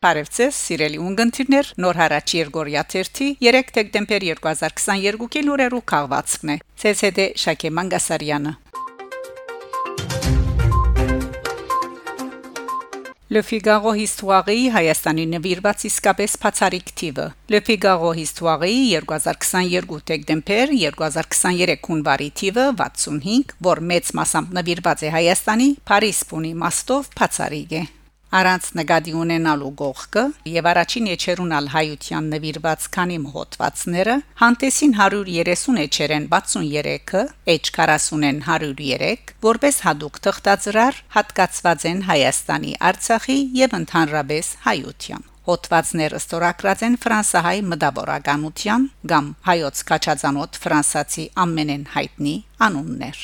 Բարևձեզ, սիրելի ունգընտիրներ, նոր հարաճ Երգորիա 3 3 դեկտեմբեր 2022-ի լուրերու քաղվածքն է։ ՑՍԴ Շակե Մանգասարյանը Le Figaro Histoire-ի Հայաստանի նվիրված իսկապես բացարիք թիվը Le Figaro Histoire-ի 2022 դեկտեմբեր 2023 հունվարի թիվը 65, որ մեծ մասամբ նվիրված է Հայաստանի Փարիզ բունի մաստով բացարիք է Առանց նկատի ունենալու գողքը եւ առաջին եչերունալ հայության նվիրված քանի մոհոտվածները հանդեսին 130 եչերեն 63-ը H 40-ն 103 որպես հadoop թղթածրար հատկացված են Հայաստանի Արցախի եւ ընդհանրապես հայության հոդվածները ստորագրած են ֆրանսահայ մտավորականության կամ հայոց կաչածանոթ ֆրանսացի ամենեն հայտնի անուններ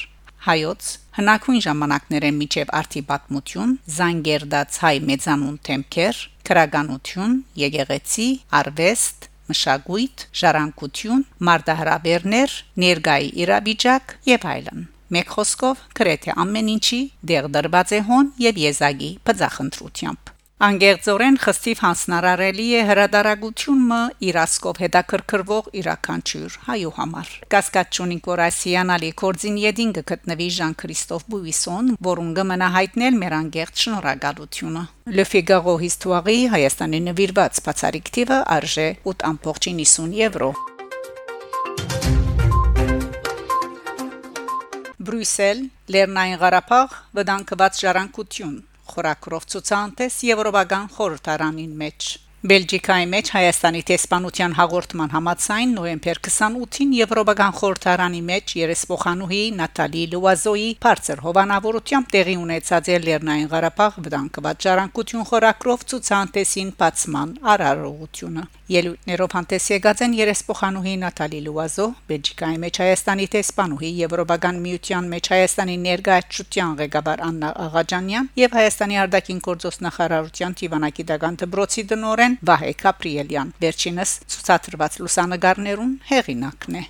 հայոց հնակույն ժամանակներեն միջև արթի պատմություն զանգերդաց հայ մեծանուն թեմքեր քրագանություն եկեղեցի արվեստ մշակույթ ժառանգություն մարդահրավերներ ներգայի իրավիճակ եւ այլն մեկ խոսքով գրեթե ամեն ինչի դեր դրված է հոն եւ եզագի բծախնդրությամբ Անգերձորեն խստիվ հանցնարարելի է հրադարագությունը իրասկով հետաքրքրվող իրականչյուր հայու համար։ Կասկածունիկ որ ասիանալի կորձին յեդին գտնվի Ժան Քրիստոֆ Բուիսոն, որուն կմնա հայտնել մեր անգերձ շնորհակալությունը։ Le Figaro Histoire-ի Հայաստանի նվիրված բացարիք թիվը արժե 8.90 եվրո։ Բրյուսել, Լեռնային Ղարաբաղ, վտանգված ժառանգություն խորակրով ցուցանտես Եվրոպական խորհրդարանին մեջ Բելգիկայի մեջ Հայաստանի տեսփանության հաղորդման համաձայն նոյեմբեր 28-ին Եվրոպական խորհրդարանի մեջ երեսփոխանուհի Նատալի Լուազոյի բարձր հովանավորությամբ տեղի ունեցած Լեռնային Ղարաբաղ վտանգված ժառանգություն խորակրով ցուցանտեսին բացման արարողությունը Ելույթներով հանդես եկած են երեսփոխանուհի Նատալի Լուազո, Բելգիկայի մեջ Հայաստանի տեսփանուհի Եվրոպական միության մեջ Հայաստանի ներկայացության ղեկավար Աննա Աղաջանյան եւ Հայաստանի արտաքին գործոստ նախարարության Տիվանակիդական դբրոցի դնորեն Վահե Կապրիելյան։ Վերջինս ցուցադրված լուսանգարներուն հեղինակն է։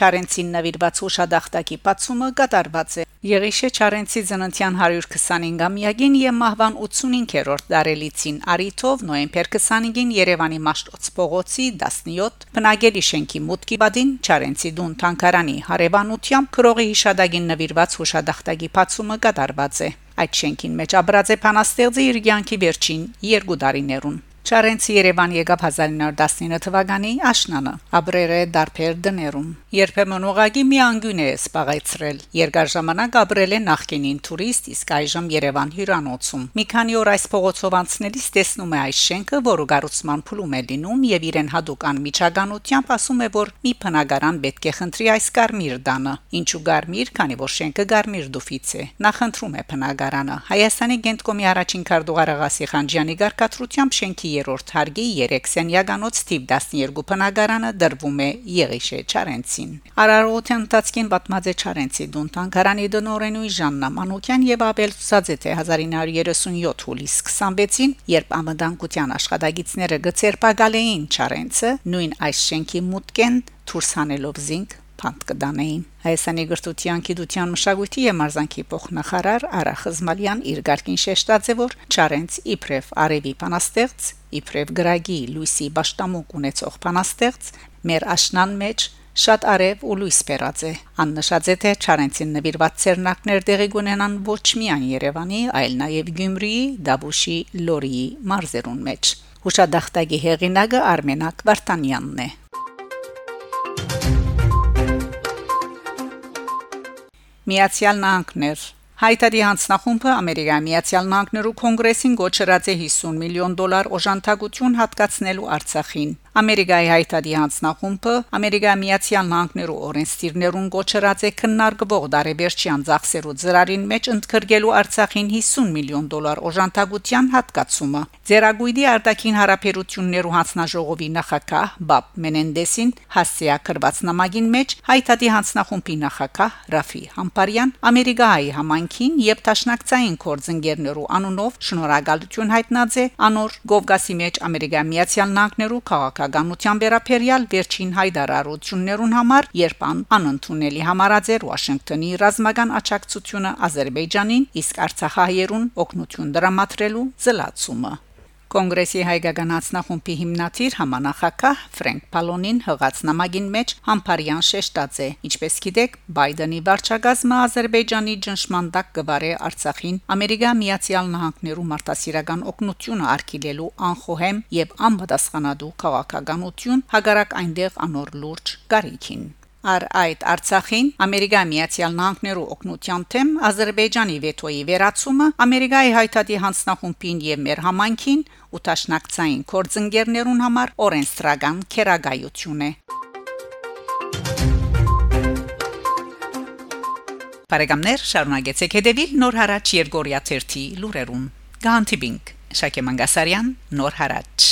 Չարենցին նվիրված հուշադախտակի բացումը կատարված է։ Եղիշե Չարենցի ծննդյան 125-ամյակին եւ մահվան 85-րդ դարելիցին Արիթով նոեմբեր 25-ին Երևանի Մաշտոց փողոցի 17 բնագելի շենքի մուտքի բադին Չարենցի դուն թանկարանի հարևանությամբ քրողի հիշադակին նվիրված հուշադախտակի բացումը կատարված է։ Այդ շենքին մեջ աբրած է փանաստեղծի իր յանքի վերջին երկու տարիներուն Չարենցի Երևան եկավ 1919 թվականի աշնանը ապրերը դարբեր դներում երբեմն ուղագի մի անգյուն է սպաղեցրել երկար ժամանակ ապրել է նախկինին տուրիստ իսկ այժմ Երևան հյուրանոցում մի քանի օր այս փողոցով անցնելիս տեսնում է այս շենքը որը գառուցման փուլում է լինում եւ իրեն հadoop անմիջականությամբ ասում է որ մի բնակարան պետք է խնդրի այս կարմիր դանը ինչու կարմիր քանի որ շենքը կարմիր դուֆից է նա խնդրում է բնակարանը Հայաստանի գենտկոմի առաջին քարտուղար Աղասի Խանջյանի ղեկավարությամբ շենքի 3-րդ հարգի 3 սենյականոց տիպ 12 բնակարանը դրվում է Եղիշե Չարենցին։ Արարողության ընթացքին պատմած է Չարենցի դուն տանկարանի դնորենուի Ժաննա Մանուկյան եւ Աբել Սուզաձեթե 1937 հուլիս 26-ին, երբ ամդանկության աշխատագիտները գծերպակալ էին Չարենցը, նույն այս շենքի մուտքեն դուրս հանելով զինք փանտ կդանեին Հայաստանի գրթության, գիտության, մշակույթի եւ մարզանկի փոխնախարար Արա Խզմալյան իր ղարքին շեշտած է որ Չարենց իբրև արևի փանաստեղծ, իբրև գրագի Լուիսի Բաշտամուկ ունեցող փանաստեղծ մեր աշնան մեջ շատ արև ու լույս բերած է աննշած է թե Չարենցին նվիրված ցերնակներ դեղի գունենան ոչ միայն Երևանի, այլ նաև Գյումրիի, Դաբուշի, Լորիի մարզերուն մեջ Հուշադախտագի հեղինակը Արմենակ Վարդանյանն է Միացյալ Նահանգներ Հայտարարի հանձնախումբը Ամերիկայի Միացյալ Նահանգներու կոնգրեսին գոչրած է 50 միլիոն դոլար օժանդակություն հատկացնելու Արցախին։ Ամերիկայի հայտարարի հանձնախումբը Ամերիկայի Միացյալ Նահանգներու օրենսդիրներուն գոչրած է քննարկվող դարեվերջյան ծախսերու ծրարին մեջ ընդգրկելու Արցախին 50 միլիոն դոլար օժանդակության հատկացումը։ Ձերագույդի արտաքին հարաբերություններու հանձնաժողովի նախակահ Բաբ Մենենդեսին հասցեակրված նամակին մեջ հայտարարի հանձնախումբի նախակահ Ռաֆի Համպարյան Ամերիկայի համանքին եւ տաշնակցային կորձընկերներու անունով շնորհակալություն հայտնած է անոր Գովգասի մեջ Ամերիկայի Միացյալ Նահանգներու քաղաք քաղաքականության վերաբերյալ վերջին հայտարարություններուն համար, երբ անընդունելի համարաձեր Վաշինգտոնի ռազմական աջակցությունը Ադրբեջանին, իսկ Արցախահայերուն օգնություն դրամատրելու զլացումը Կոնգրեսի հայկականացնախումբի հիմնադիր համանախակահ Ֆրենկ Պալոնին հղած նամակին մեջ համբարյան շեշտած է. Ինչպես գիտեք Բայդենի վարչագազմը Ադրբեջանի ճնշման տակ կվարե Արցախին Ամերիկա Միացյալ Նահանգներու մարդասիրական օգնությունը արգելելու անխոհեմ եւ անպատասխանատու քաղաքականություն հագարակ այնտեղ անոր լուրջ գարիքին Առ այդ Արցախին Ամերիկա Միացյալ Նահանգներու օգնության թեմ Ադրբեջանի վետոյի վերացումը Ամերիկայի հայտարարի հանձնախումբին եւ մեր համանքին ու տաշնակցային կորձընկերներուն համար օրենսդրական քերագայություն է Բարեկամներ շարունակեցեք հետևել Նոր հարաճ Երգորիա 1-ի լուրերուն Գանտիբինգ Շակե Մանգասարյան Նոր հարաճ